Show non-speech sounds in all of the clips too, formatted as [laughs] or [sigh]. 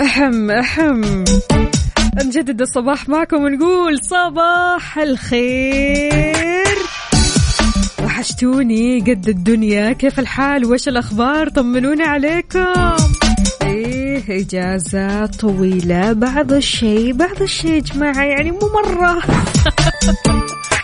أحم أحم نجدد الصباح معكم ونقول صباح الخير. وحشتوني قد الدنيا كيف الحال؟ وش الأخبار؟ طمنوني عليكم. إيه إجازة طويلة بعض الشيء بعض الشيء يا جماعة يعني مو مرة. [laughs]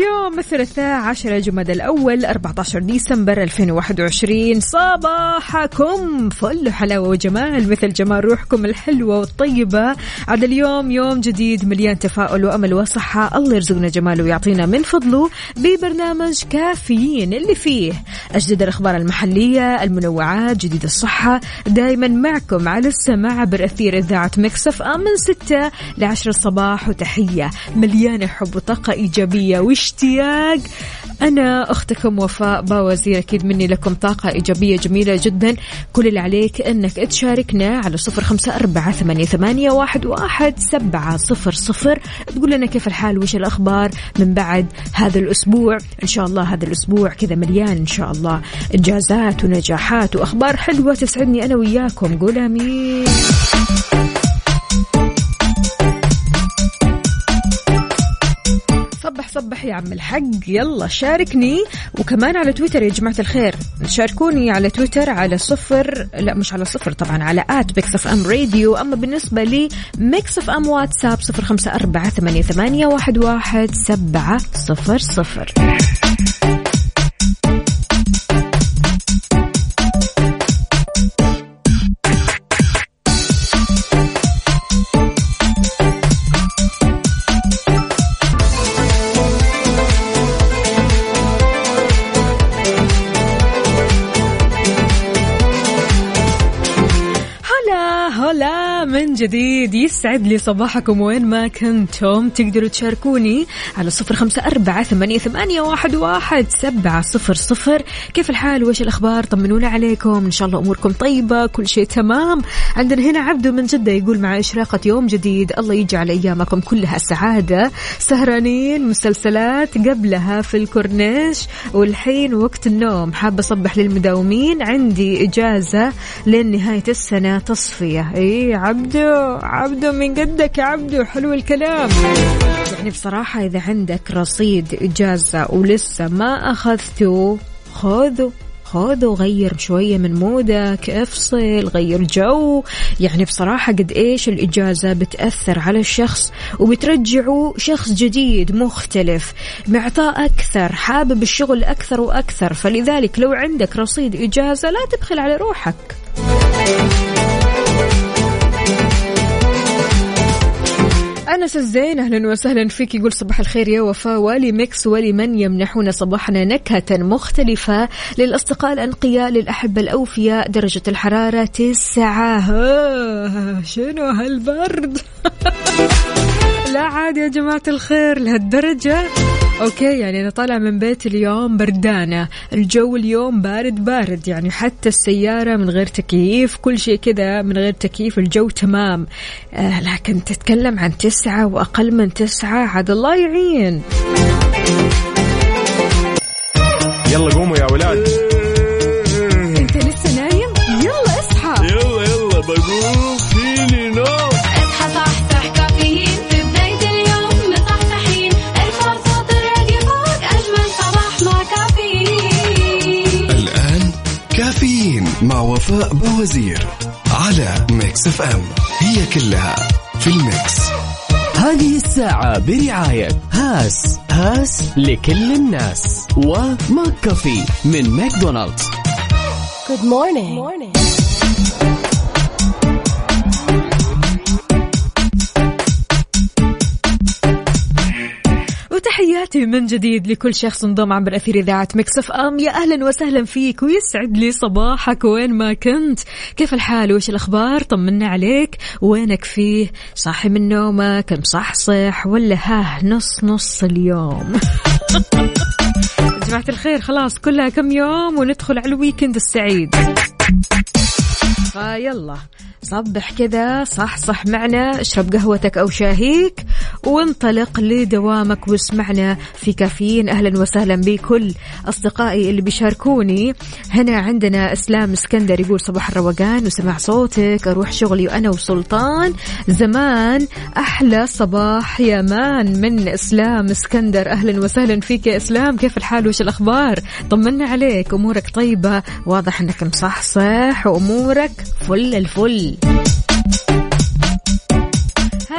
اليوم الثلاثاء 10 جماد الأول 14 ديسمبر 2021 صباحكم فل حلاوة وجمال مثل جمال روحكم الحلوة والطيبة. عاد اليوم يوم جديد مليان تفاؤل وأمل وصحة. الله يرزقنا جماله ويعطينا من فضله ببرنامج كافيين اللي فيه أجدد الأخبار المحلية المنوعات جديد الصحة. دائما معكم على السماع عبر أثير إذاعة مكسف أم من 6 ل 10 الصباح. وتحية مليانة حب وطاقة إيجابية. واشتياق أنا أختكم وفاء باوزير أكيد مني لكم طاقة إيجابية جميلة جدا. كل اللي عليك أنك تشاركنا على صفر خمسة أربعة ثمانية واحد, واحد سبعة صفر صفر. تقول لنا كيف الحال؟ وش الأخبار؟ من بعد هذا الأسبوع إن شاء الله هذا الأسبوع كذا مليان إن شاء الله. إنجازات ونجاحات وأخبار حلوة تسعدني أنا وياكم. قول آمين. صبح يا عم الحق. يلا شاركني. وكمان على تويتر يا جماعة الخير. شاركوني على تويتر على صفر لا مش على صفر طبعا على at Mix FM Radio أما بالنسبة لي Mix FM واتساب صفر خمسة أربعة ثمانية, ثمانية واحد, واحد سبعة صفر صفر. جديد يسعد لي صباحكم وين ما كنتم. تقدروا تشاركوني على صفر خمسة أربعة ثمانية, ثمانية واحد, واحد سبعة صفر صفر. كيف الحال؟ وش الأخبار؟ طمنونا عليكم. إن شاء الله أموركم طيبة كل شيء تمام. عندنا هنا عبدو من جدة يقول مع إشراقة يوم جديد الله يجعل أيامكم كلها سعادة. سهرانين مسلسلات قبلها في الكورنيش والحين وقت النوم. حابة أصبح للمداومين عندي إجازة لين نهاية السنة تصفية. إيه عبدو من قدك يا عبدو حلو الكلام. يعني بصراحة إذا عندك رصيد إجازة ولسه ما أخذته خذه خذ وغير شوية من مودك افصل غير جو. يعني بصراحة قد إيش الإجازة بتأثر على الشخص وبترجعه شخص جديد مختلف معطاء أكثر حابب الشغل أكثر وأكثر. فلذلك لو عندك رصيد إجازة لا تبخل على روحك. أنس الزين أهلا وسهلا فيك. يقول صباح الخير يا وفاء. ولي Mix ولمن يمنحون صباحنا نكهة مختلفة للأصدقاء الأنقياء للأحبة الأوفياء. درجة الحرارة تسعة. شنو هالبرد؟ [laughs] لا عاد يا جماعة الخير لهالدرجة. okay يعني أنا طالعة من بيت اليوم بردانة. الجو اليوم بارد بارد يعني حتى السيارة من غير تكييف كل شيء كذا من غير تكييف الجو تمام. آه لكن تتكلم عن تسعة وأقل من تسعة عاد الله يعين. يلا قوموا يا ولاد. أنت لسه نايم؟ يلا اصحى. يلا يلا بقوم. وفاء بوزير على Mix FM هي كلها في ال mix هذه الساعة برعاية هاس هاس لكل الناس و McCafé من ماكدونالدز Good morning. morning. تحياتي من جديد لكل شخص انضم عبر أثير إذاعة Mix FM. يا أهلا وسهلا فيك ويسعد لي صباحك وين ما كنت. كيف الحال؟ وش الأخبار؟ طمنا عليك. وينك فيه؟ صاحي من نومك؟ مصحصح؟ ولا ها نص نص اليوم؟ [laughs] جماعة الخير خلاص كلها كم يوم وندخل على الويكند السعيد. فيلا صبح كذا صح صح معنا اشرب قهوتك أو شاهيك. وانطلق لدوامك واسمعنا في كافيين. أهلا وسهلا بكل أصدقائي اللي بيشاركوني. هنا عندنا إسلام إسكندر يقول صباح الروقان وسمع صوتك. أروح شغلي وأنا وسلطان. زمان أحلى صباح يا مان من إسلام إسكندر. أهلا وسهلا فيك يا إسلام. كيف الحال؟ وش الأخبار؟ طمنا عليك. أمورك طيبة. واضح إنك مصحصح وأمورك فل الفل.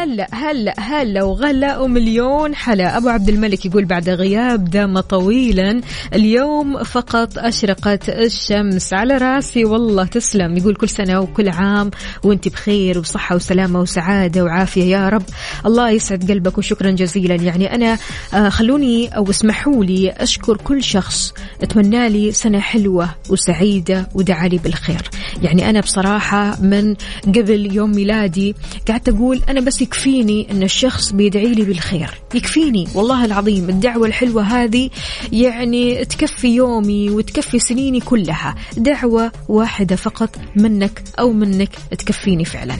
هلا هلا هلا وغلا ومليون حلا. أبو عبد الملك يقول بعد غياب دام طويلا اليوم فقط أشرقت الشمس. على رأسي والله تسلم. يقول كل سنة وكل عام وانت بخير وصحة وسلامة وسعادة وعافية. يا رب الله يسعد قلبك وشكرا جزيلا. يعني أنا آه خلوني أو اسمحوا لي أشكر كل شخص. أتمنى لي سنة حلوة وسعيدة ودعا لي بالخير. يعني أنا بصراحة من قبل يوم ميلادي قعدت أقول أنا بس يكفيني إن الشخص بيدعي لي بالخير. يكفيني والله العظيم. الدعوة الحلوة هذه يعني تكفي يومي وتكفي سنيني كلها. دعوة واحدة فقط منك أو منك تكفيني فعلا.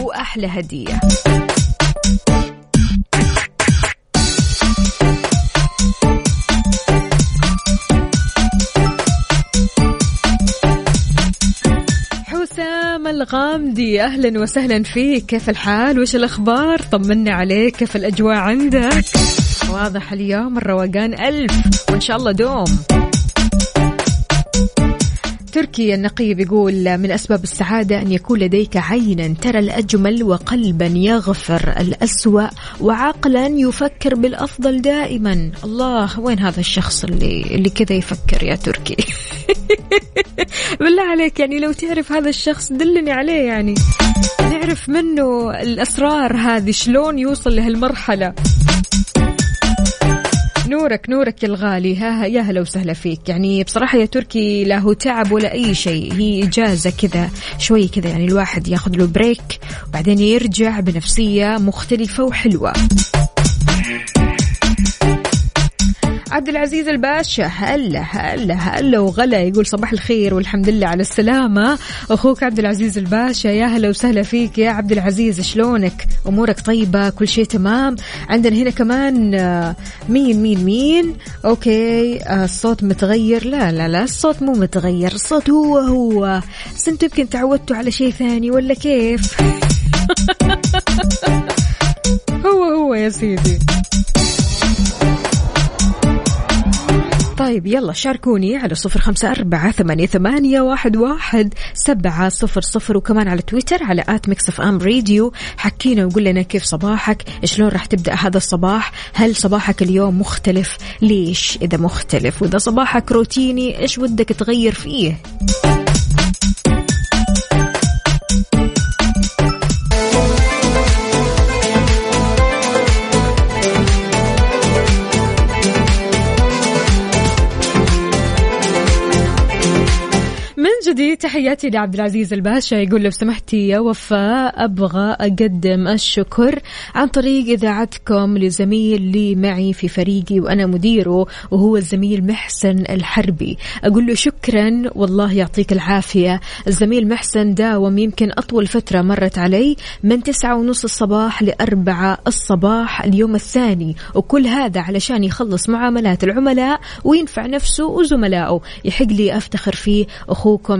وأحلى هدية. الغامدي أهلا وسهلا فيك. كيف الحال؟ وش الأخبار؟ طمنا عليك. كيف الأجواء عندك؟ واضح اليوم الروقان ألف. وإن شاء الله دوم. تركي النقي بيقول من أسباب السعادة أن يكون لديك عينا ترى الأجمل وقلبا يغفر الأسوأ وعقلا يفكر بالأفضل دائما. الله وين هذا الشخص اللي اللي كذا يفكر يا تركي؟ [laughs] بالله عليك يعني لو تعرف هذا الشخص دلني عليه يعني. نعرف منه الأسرار هذه شلون يوصل لهالمرحلة. نورك نورك الغالي. ها يا هلا وسهلا فيك. يعني بصراحة يا تركي لا هو تعب ولا أي شيء. هي إجازة كذا شوي كذا يعني الواحد ياخذ له break وبعدين يرجع بنفسية مختلفة وحلوة. عبد العزيز الباشا هلا هلا هلا وغلا. يقول صباح الخير والحمد لله على السلامة. أخوك عبد العزيز الباشا يا هلا وسهلا فيك. يا عبد العزيز شلونك؟ أمورك طيبة؟ كل شيء تمام؟ عندنا هنا كمان آه، مين مين مين؟ okay آه، الصوت متغير. لا لا لا الصوت مو متغير الصوت هو هو. بس يمكن تعودتوا على شيء ثاني ولا كيف؟ [laughs] هو هو يا سيدي. طيب يلا شاركوني على صفر خمسة أربعة ثمانية, ثمانية واحد, واحد سبعة صفر صفر وكمان على تويتر على at Mix FM Radio حكينا وقول لنا كيف صباحك شلون راح تبدأ هذا الصباح هل صباحك اليوم مختلف؟ ليش إذا مختلف؟ وإذا صباحك روتيني إيش ودك تغير فيه؟ جديد. تحياتي لعبد العزيز الباشا يقول لو سمحتي يا وفاء أبغى أقدم الشكر عن طريق إذاعتكم لزميل لي معي في فريقي وأنا مديره وهو الزميل محسن الحربي. أقول له شكرا والله يعطيك العافية. الزميل محسن داوم يمكن أطول فترة مرت علي من تسعة ونص الصباح لأربعة الصباح اليوم الثاني وكل هذا علشان يخلص معاملات العملاء وينفع نفسه وزملائه. يحق لي أفتخر فيه.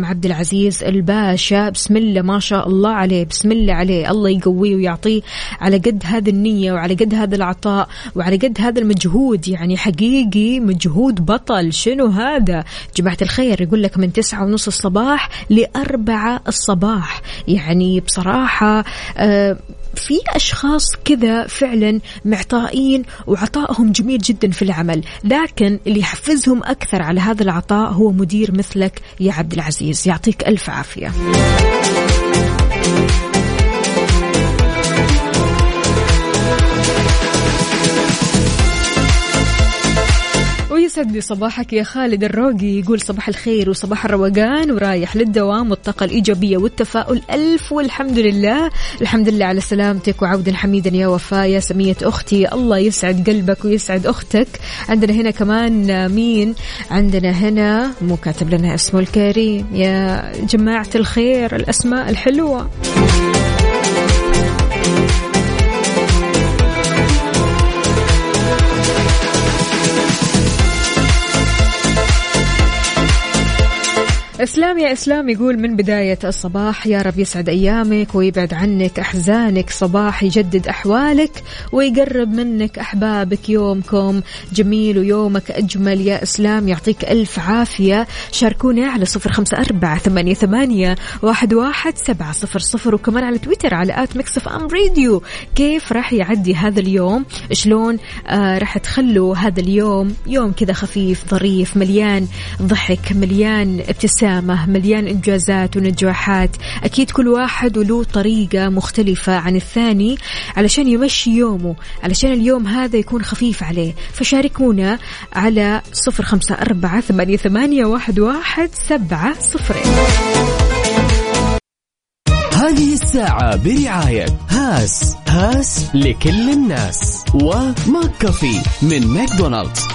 أخوكم عبد العزيز الباشا. بسم الله ما شاء الله عليه. بسم الله عليه. الله يقويه ويعطيه على قد هذه النية وعلى قد هذا العطاء وعلى قد هذا المجهود. يعني حقيقي مجهود بطل. شنو هذا؟ جماعة الخير يقول لك من تسعة ونص الصباح لأربعة الصباح. يعني بصراحة آه في أشخاص كذا فعلا معطائين وعطائهم جميل جدا في العمل لكن اللي يحفزهم أكثر على هذا العطاء هو مدير مثلك يا عبد العزيز. يعطيك ألف عافية. يسعد لي صباحك يا خالد الروقي. يقول صباح الخير وصباح الروقان ورايح للدوام والطاقة الإيجابية والتفاؤل. ألف والحمد لله. الحمد لله على سلامتك وعودا حميدا يا وفاء يا سمية أختي الله يسعد قلبك ويسعد أختك. عندنا هنا كمان مين؟ عندنا هنا مو كاتب لنا اسمه الكريم. يا جماعة الخير الأسماء الحلوة. إسلام يا إسلام يقول من بداية الصباح يا رب يسعد أيامك ويبعد عنك أحزانك صباح يجدد أحوالك ويقرب منك أحبابك يومكم. جميل ويومك أجمل يا إسلام يعطيك ألف عافية. شاركونا على صفر خمسة أربعة ثمانية, ثمانية واحد, واحد سبعة صفر صفر وكمان على تويتر على at Mix FM Radio. كيف راح يعدي هذا اليوم؟ شلون آه راح تخلوا هذا اليوم؟ يوم كذا خفيف ظريف مليان ضحك مليان ابتسامة مليان إنجازات ونجاحات. أكيد كل واحد وله طريقة مختلفة عن الثاني علشان يمشي يومه علشان اليوم هذا يكون خفيف عليه. فشاركونا على صفر خمسة أربعة ثمانية واحد, واحد سبعة صفرين هذه الساعة برعاية هاش هاش لكل الناس. و McCafé من ماكدونالدز.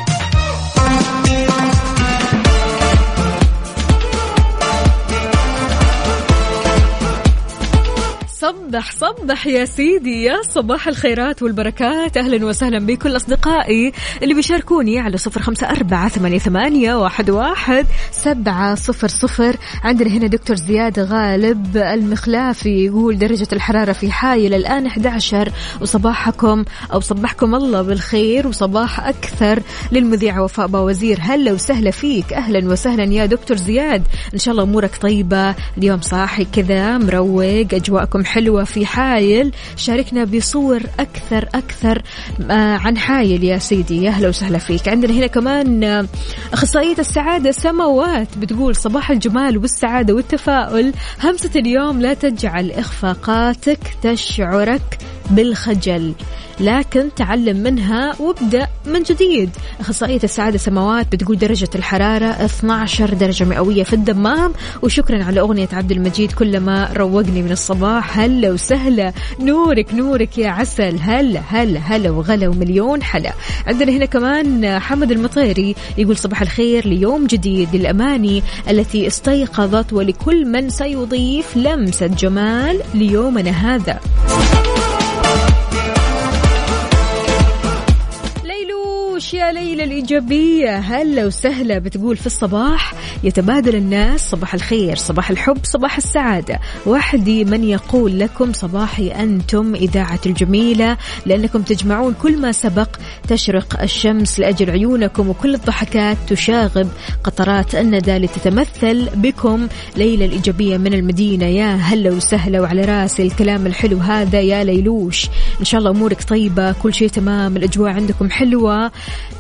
صبح صبح يا سيدي يا صباح الخيرات والبركات. أهلا وسهلا بكل أصدقائي اللي بيشاركوني على صفر خمسة أربعة ثمانية, واحد, واحد سبعة صفر صفر. عندنا هنا دكتور زياد غالب المخلافي يقول درجة الحرارة في حايل الآن 11 وصباحكم أو صبحكم الله بالخير وصباح أكثر للمذيعة وفاء باوزير. هلا وسهلا فيك. أهلا وسهلا يا دكتور زياد. إن شاء الله أمورك طيبة. اليوم صاحي كذا مروق أجواءكم حلوة في حايل. شاركنا بصور أكثر أكثر. آه، عن حايل يا سيدي. يا أهلا وسهلا فيك. عندنا هنا كمان آه، أخصائية السعادة سماوات بتقول صباح الجمال والسعادة والتفاؤل. همسة اليوم لا تجعل إخفاقاتك تشعرك بالخجل. لكن تعلم منها وابدأ من جديد. أخصائية السعادة سماوات بتقول درجة الحرارة 12 درجة مئوية في الدمام. وشكرا على أغنية عبد المجيد كلما روقني من الصباح. هلا وسهلا. نورك نورك يا عسل. هلا هلا هلا وغلا ومليون حلا. عندنا هنا كمان حمد المطيري يقول صباح الخير ليوم جديد للأماني التي استيقظت ولكل من سيضيف لمسة جمال ليومنا هذا. يا ليلى الإيجابية. هلا وسهلا بتقول في الصباح. يتبادل الناس صباح الخير صباح الحب صباح السعادة. وحدي من يقول لكم صباحي أنتم إذاعة الجميلة لأنكم تجمعون كل ما سبق تشرق الشمس لأجل عيونكم وكل الضحكات تشاغب قطرات الندى لتتمثل بكم. ليلى الإيجابية من المدينة. يا هلا وسهلا وعلى راسي الكلام الحلو هذا يا ليلوش. إن شاء الله أمورك طيبة كل شيء تمام الأجواء عندكم حلوة.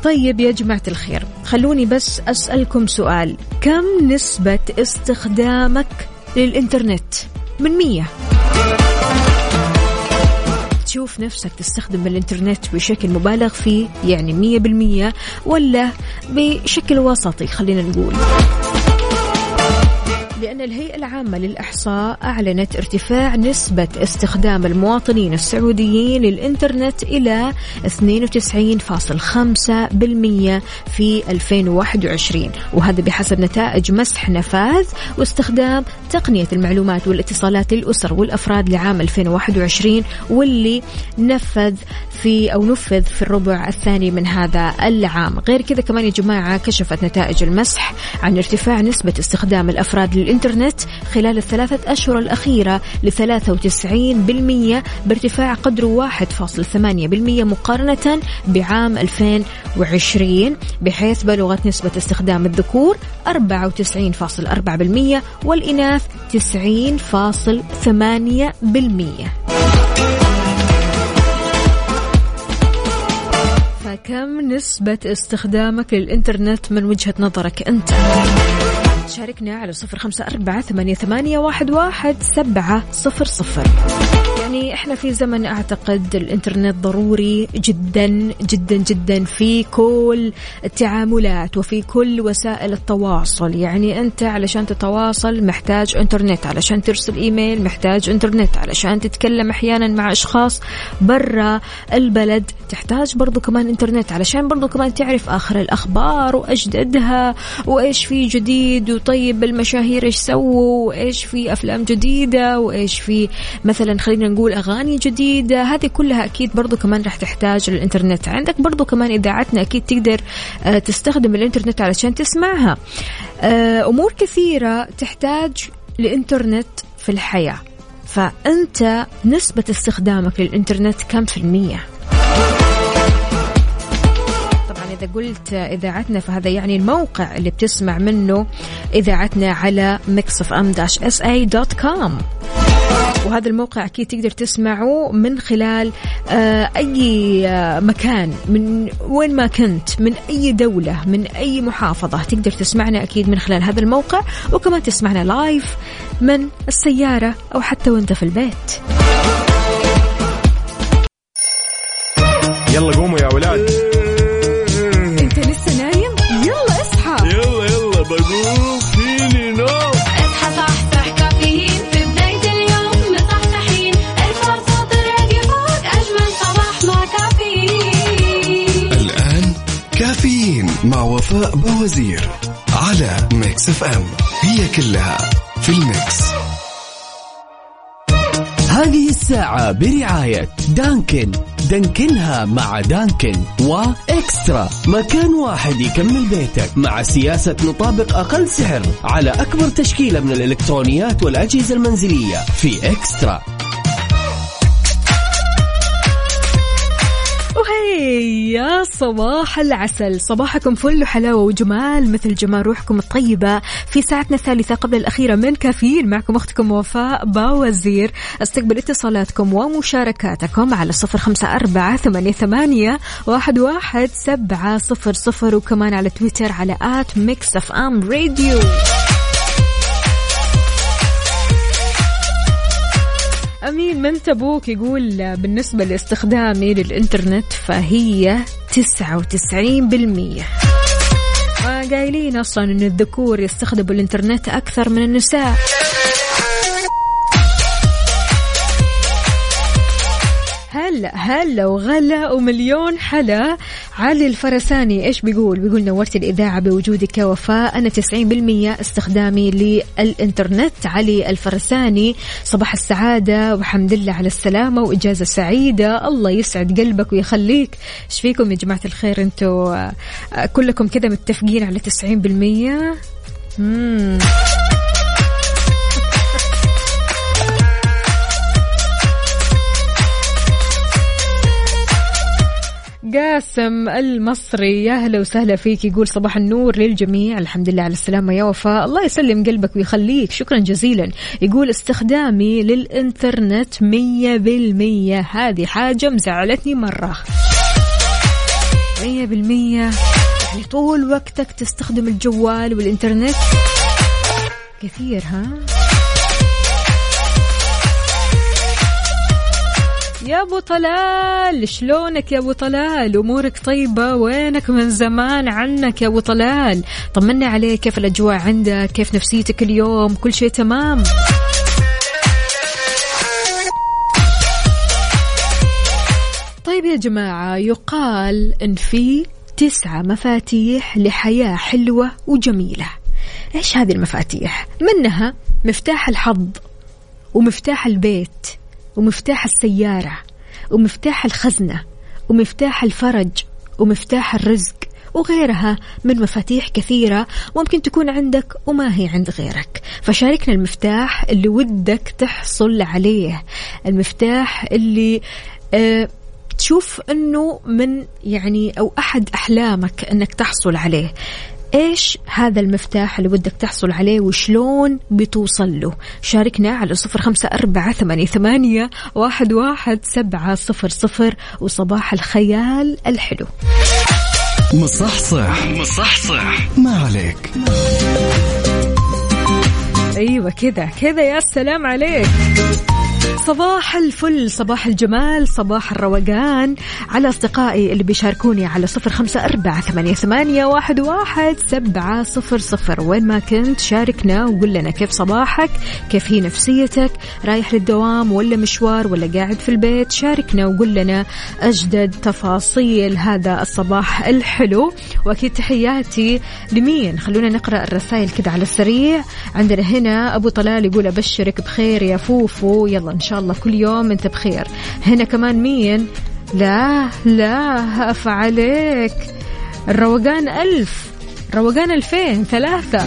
طيب يا جماعة الخير خلوني بس أسألكم سؤال. كم نسبة استخدامك للإنترنت؟ من مية. تشوف نفسك تستخدم الإنترنت بشكل مبالغ فيه يعني مية بالمية ولا بشكل وسطي خلينا نقول. لأن الهيئة العامة للإحصاء أعلنت ارتفاع نسبة استخدام المواطنين السعوديين للإنترنت إلى 92.5% في 2021 وهذا بحسب نتائج مسح نفاذ واستخدام تقنية المعلومات والاتصالات للأسر والأفراد لعام 2021 واللي نفذ في أو نفذ في الربع الثاني من هذا العام. غير كذا كمان يا جماعة كشفت نتائج المسح عن ارتفاع نسبة استخدام الأفراد للإنترنت خلال الثلاثة أشهر الأخيرة ل 93% بارتفاع قدره 1.8% مقارنة بعام 2020 بحيث بلغت نسبة استخدام الذكور 94.4% والإناث 90.8% فكم نسبة استخدامك للإنترنت من وجهة نظرك أنت؟ شاركنا على صفر خمسة أربعة ثمانية, واحد سبعة صفر صفر. يعني إحنا في زمن أعتقد الإنترنت ضروري جدا جدا جدا في كل التعاملات وفي كل وسائل التواصل. يعني أنت علشان تتواصل محتاج إنترنت علشان ترسل إيميل محتاج إنترنت علشان تتكلم أحيانا مع أشخاص برا البلد تحتاج برضو كمان إنترنت علشان برضو كمان تعرف آخر الأخبار وأجددها وإيش في جديد وطيب المشاهير إيش سووا وإيش في أفلام جديدة وإيش في مثلا خلينا نقول اغاني جديده هذه كلها أكيد برضو كمان راح تحتاج للانترنت عندك برضو كمان إذاعتنا أكيد تقدر آه، تستخدم الإنترنت علشان تسمعها. آه، أمور كثيرة تحتاج لانترنت في الحياة. فأنت نسبة استخدامك للإنترنت كم في طبعا إذا قلت إذاعتنا فهذا يعني الموقع اللي بتسمع منه إذاعتنا على Mix وهذا الموقع أكيد تقدر تسمعه من خلال آه، أي آه، مكان من وين ما كنت من أي دولة من أي محافظة تقدر تسمعنا أكيد من خلال هذا الموقع وكمان تسمعنا live من السيارة أو حتى وأنت في البيت. يلا قوموا يا ولاد. باوزير على Mix FM. هي كلها في ال mix. هذه الساعة برعاية Dunkin'. دانكنها مع Dunkin' وإكسترا. مكان واحد يكمل بيتك مع سياسة نطابق أقل سعر على أكبر تشكيلة من الإلكترونيات والأجهزة المنزلية في إكسترا. يا صباح العسل. صباحكم فل وحلاوة وجمال مثل جمال روحكم الطيبة في ساعتنا الثالثة قبل الأخيرة من كافيين. معكم أختكم وفاء باوزير. استقبل اتصالاتكم ومشاركاتكم على صفر خمسة أربعة ثمانية, واحد, واحد سبعة صفر صفر وكمان على تويتر على at Mix FM Radio. أمين من تبوك يقول بالنسبة لاستخدامي للإنترنت فهي تسعة وتسعين بالمية. قايلين أصلا أن الذكور يستخدموا الإنترنت أكثر من النساء. هلا هلا وغلا ومليون حلا علي الفرساني إيش بيقول؟ بيقول نورت الإذاعة بوجودك يا وفاء أنا 90% استخدامي للإنترنت. علي الفرساني صباح السعادة والحمد لله على السلامة وإجازة سعيدة. الله يسعد قلبك ويخليك. إيش فيكم يا جماعة الخير؟ أنتوا آه، كلكم كذا متفقين على 90% مم. قاسم المصري يا هلا وسهلا فيك. يقول صباح النور للجميع. الحمد لله على السلامة يا وفاء. الله يسلم قلبك ويخليك. شكرا جزيلا. يقول استخدامي للإنترنت مية بالمية. هذه حاجة مزعلتني مرة. مية بالمية. يعني طول وقتك تستخدم الجوال والإنترنت؟ كثير ها؟ يا أبو طلال شلونك يا أبو طلال؟ أمورك طيبة؟ وينك من زمان عنك يا أبو طلال؟ طمنا عليك كيف الأجواء عندك؟ كيف نفسيتك اليوم؟ كل شيء تمام؟ طيب يا جماعة يقال إن في تسعة مفاتيح لحياة حلوة وجميلة. إيش هذه المفاتيح؟ منها مفتاح الحظ ومفتاح البيت. ومفتاح السيارة ومفتاح الخزنة ومفتاح الفرج ومفتاح الرزق وغيرها من مفاتيح كثيرة ممكن تكون عندك وما هي عند غيرك. فشاركنا المفتاح اللي ودك تحصل عليه. المفتاح اللي آه تشوف إنه من يعني أو أحد أحلامك إنك تحصل عليه. إيش هذا المفتاح اللي ودك تحصل عليه وشلون بتوصل له؟ شاركنا على صفر خمسة أربعة ثمانية واحد, واحد سبعة صفر صفر وصباح الخيال الحلو. مصحصح. مصحصح. ما عليك. أيوه كذا كذا يا سلام عليك. صباح الفل صباح الجمال صباح الروقان. على أصدقائي اللي بيشاركوني على صفر خمسة أربعة ثمانية, ثمانية واحد, واحد سبعة صفر صفر. وين ما كنت شاركنا وقول لنا كيف صباحك كيف هي نفسيتك رايح للدوام ولا مشوار ولا قاعد في البيت شاركنا وقول لنا أجدد تفاصيل هذا الصباح الحلو. وأكيد تحياتي لمين؟ خلونا نقرأ الرسائل كده على السريع. عندنا هنا أبو طلال يقول أبشرك بخير يا فوفو يلا إن شاء الله كل يوم أنت بخير. هنا كمان مين؟ لا لا هقف عليك. الروقان ألف. روقان ألفين ثلاثة.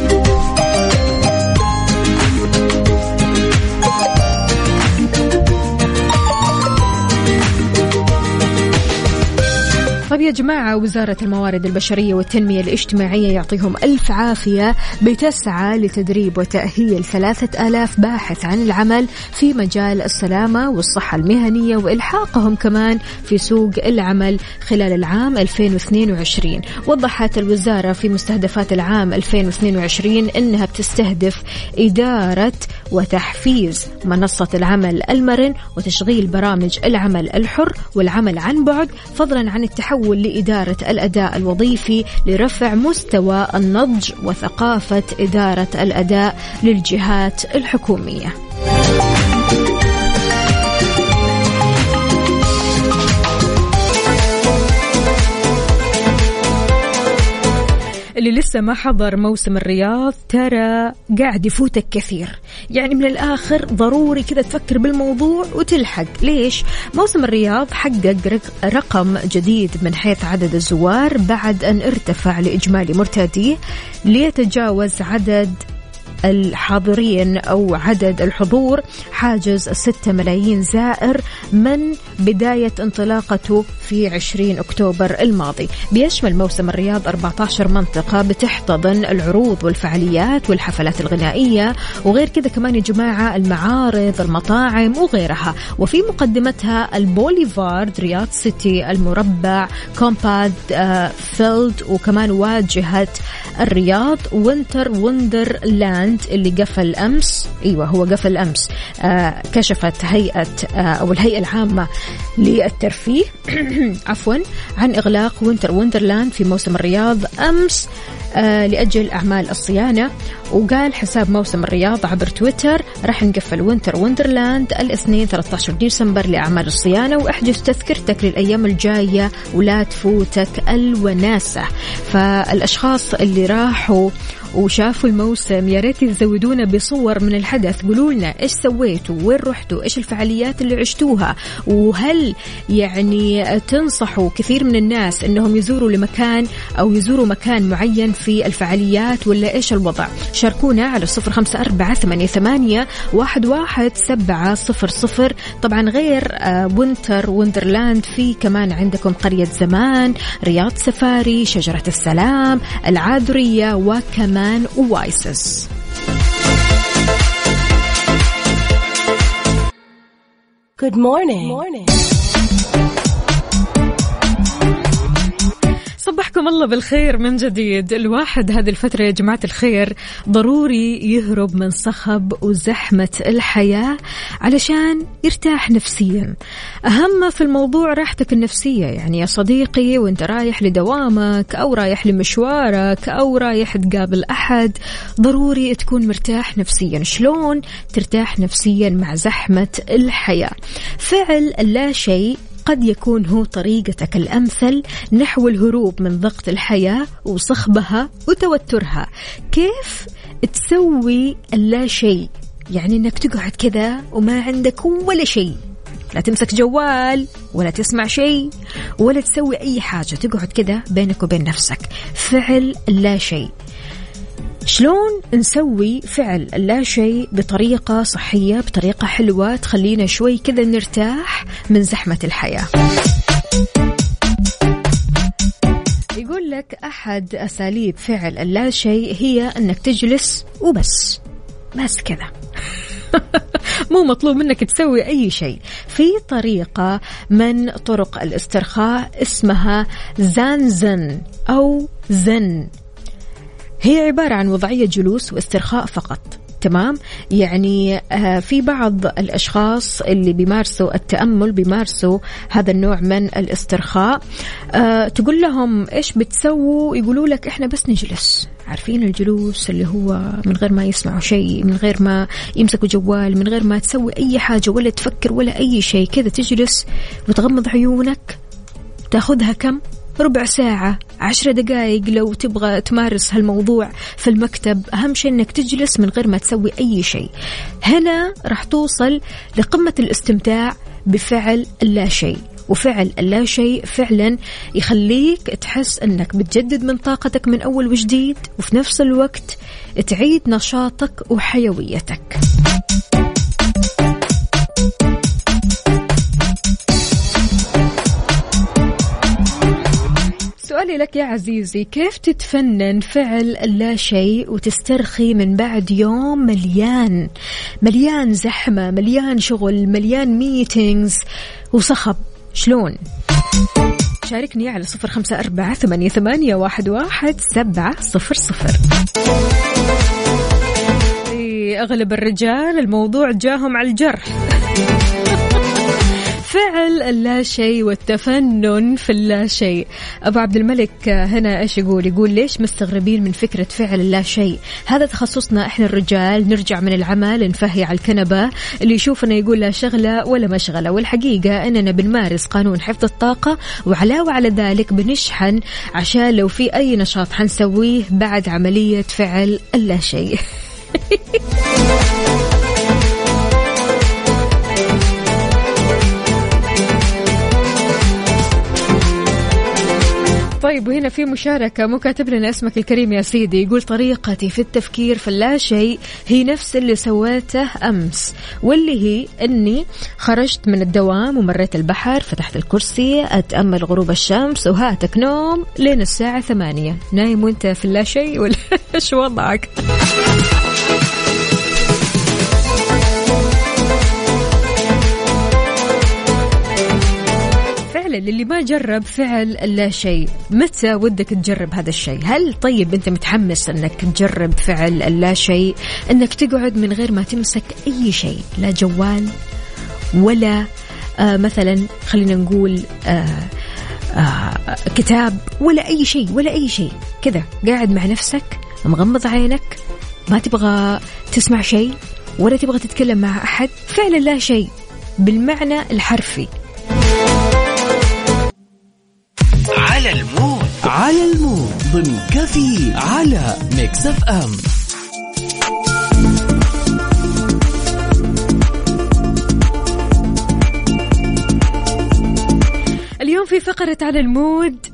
طيب يا جماعة وزارة الموارد البشرية والتنمية الاجتماعية يعطيهم ألف عافية بتسعى لتدريب وتأهيل ثلاثة آلاف باحث عن العمل في مجال السلامة والصحة المهنية وإلحاقهم كمان في سوق العمل خلال العام 2022 وضحت الوزارة في مستهدفات العام 2022 أنها بتستهدف إدارة وتحفيز منصة العمل المرن وتشغيل برامج العمل الحر والعمل عن بعد فضلا عن التحول لإدارة الأداء الوظيفي لرفع مستوى النضج وثقافة إدارة الأداء للجهات الحكومية. اللي لسه ما حضر موسم الرياض ترى قاعد يفوتك كثير يعني من الآخر ضروري كذا تفكر بالموضوع وتلحق ليش؟ موسم الرياض حقق رق- رقم جديد من حيث عدد الزوار بعد أن ارتفع لإجمالي مرتاديه ليتجاوز عدد الحاضرين أو عدد الحضور حاجز الستة ملايين زائر من بداية انطلاقته في 20 أكتوبر الماضي. بيشمل موسم الرياض 14 منطقة بتحتضن العروض والفعاليات والحفلات الغنائية وغير كذا كمان يا جماعة المعارض المطاعم وغيرها. وفي مقدمتها ال Boulevard Riyadh City المربع Combat آه، Field وكمان واجهة الرياض Winter Wonderland اللي قفل أمس. أيوه هو قفل أمس. آه كشفت هيئة آه أو الهيئة العامة للترفيه [clears throat] عفوا عن إغلاق Winter Wonderland في موسم الرياض أمس آه لأجل أعمال الصيانة. وقال حساب موسم الرياض عبر تويتر راح نقفل Winter Wonderland الاثنين 13 ديسمبر لأعمال الصيانة وأحجز تذكرتك للأيام الجاية ولا تفوتك الوناسة. فالأشخاص اللي راحوا وشافوا الموسم يا ريت تزودونا بصور من الحدث. قولوا لنا إيش سويتوا؟ وين رحتوا؟ إيش الفعاليات اللي عشتوها؟ وهل يعني تنصحوا كثير من الناس إنهم يزوروا المكان أو يزوروا مكان معين في الفعاليات ولا إيش الوضع؟ شاركونا على صفر خمسة أربعة ثمانية, ثمانية واحد, واحد سبعة صفر صفر. طبعا غير آه، Winter Wonderland في كمان عندكم قرية زمان Riyadh Safari شجرة السلام العاذرية وكمان و Oasis Good morning. morning. الله بالخير من جديد. الواحد هذه الفترة يا جماعة الخير ضروري يهرب من صخب وزحمة الحياة علشان يرتاح نفسيا. أهم في الموضوع راحتك النفسية. يعني يا صديقي وانت رايح لدوامك أو رايح لمشوارك أو رايح تقابل أحد ضروري تكون مرتاح نفسيا. شلون ترتاح نفسيا مع زحمة الحياة؟ فعل اللا شيء قد يكون هو طريقتك الأمثل نحو الهروب من ضغط الحياة وصخبها وتوترها. كيف تسوي اللا شيء؟ يعني إنك تقعد كذا وما عندك ولا شيء. لا تمسك جوال ولا تسمع شيء ولا تسوي أي حاجة. تقعد كذا بينك وبين نفسك. فعل لا شيء. شلون نسوي فعل اللا شيء بطريقة صحية بطريقة حلوة تخلينا شوي كذا نرتاح من زحمة الحياة؟ يقول لك أحد أساليب فعل اللا شيء هي أنك تجلس وبس بس كذا. [laughs] مو مطلوب منك تسوي أي شيء. في طريقة من طرق الاسترخاء اسمها زانزن أو زن. هي عبارة عن وضعية جلوس واسترخاء فقط. تمام؟ يعني آه في بعض الأشخاص اللي بيمارسوا التأمل بيمارسوا هذا النوع من الاسترخاء. آه تقول لهم إيش بتسووا؟ يقولوا لك إحنا بس نجلس. عارفين الجلوس اللي هو من غير ما يسمعوا شيء من غير ما يمسكوا جوال من غير ما تسوي أي حاجة ولا تفكر ولا أي شيء. كذا تجلس وتغمض عيونك تاخذها كم؟ ربع ساعة عشرة دقائق لو تبغى تمارس هالموضوع في المكتب. أهم شيء أنك تجلس من غير ما تسوي أي شيء هنا راح توصل لقمة الاستمتاع بفعل اللا شيء وفعل اللا شيء فعلا يخليك تحس إنك بتجدد من طاقتك من أول وجديد وفي نفس الوقت تعيد نشاطك وحيويتك. سؤالي لك يا عزيزي كيف تتفنن فعل اللا شيء وتسترخي من بعد يوم مليان؟ مليان زحمة مليان شغل مليان ميتينغز وصخب. شلون؟ شاركني على صفر خمسة أربعة ثمانية, ثمانية واحد, واحد سبعة صفر صفر. إيه، أغلب الرجال الموضوع جاهم على الجرح. فعل اللا شيء والتفنن في اللا شيء. أبو عبد الملك هنا إيش يقول؟ يقول ليش مستغربين من فكرة فعل اللا شيء؟ هذا تخصصنا إحنا الرجال نرجع من العمل نفهي على الكنبة. اللي يشوفنا يقول لا شغلة ولا مشغله والحقيقة إننا بنمارس قانون حفظ الطاقة وعلاوه على ذلك بنشحن عشان لو في أي نشاط حنسويه بعد عملية فعل اللا [laughs] طيب وهنا في مشاركة. مو كاتب لنا اسمك الكريم يا سيدي. يقول طريقتي في التفكير في اللا شيء هي نفس اللي سويته أمس واللي هي أني خرجت من الدوام ومريت البحر فتحت الكرسي أتأمل غروب الشمس وهاتك نوم لين الساعة ثمانية. نايم وأنت في اللا شيء ولا [laughs] إيش وضعك؟ للي ما جرب فعل اللا شيء. متى ودك تجرب هذا الشيء؟ هل طيب أنت متحمس أنك تجرب فعل اللا شيء؟ أنك تقعد من غير ما تمسك أي شيء لا جوال ولا آه مثلا خلينا نقول آه آه كتاب ولا أي شيء ولا أي شيء. كذا قاعد مع نفسك مغمض عينك ما تبغى تسمع شيء ولا تبغى تتكلم مع أحد. فعلا لا شيء بالمعنى الحرفي. ال mood. على ال mood. ضمن كفي على Mix FM اليوم في فقرة على ال mood.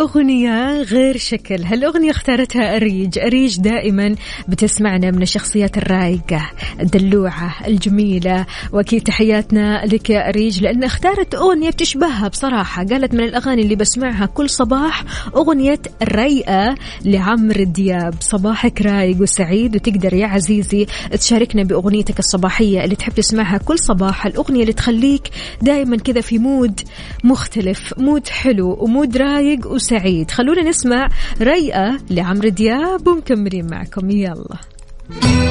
أغنية غير شكل. هالأغنية اختارتها أريج. أريج دائما بتسمعنا من الشخصيات الرايقة الدلوعة الجميلة. وأكيد تحياتنا لك يا أريج لأن اختارت أغنية بتشبهها بصراحة. قالت من الأغاني اللي بسمعها كل صباح أغنية الرايقة لعمرو دياب. صباحك رايق وسعيد وتقدر يا عزيزي تشاركنا بأغنيتك الصباحية اللي تحب تسمعها كل صباح. الأغنية اللي تخليك دائما كذا في mood مختلف mood حلو و mood رايق وسعيد. خلونا نسمع رايقة لعمرو دياب ومكملين معكم. يلا.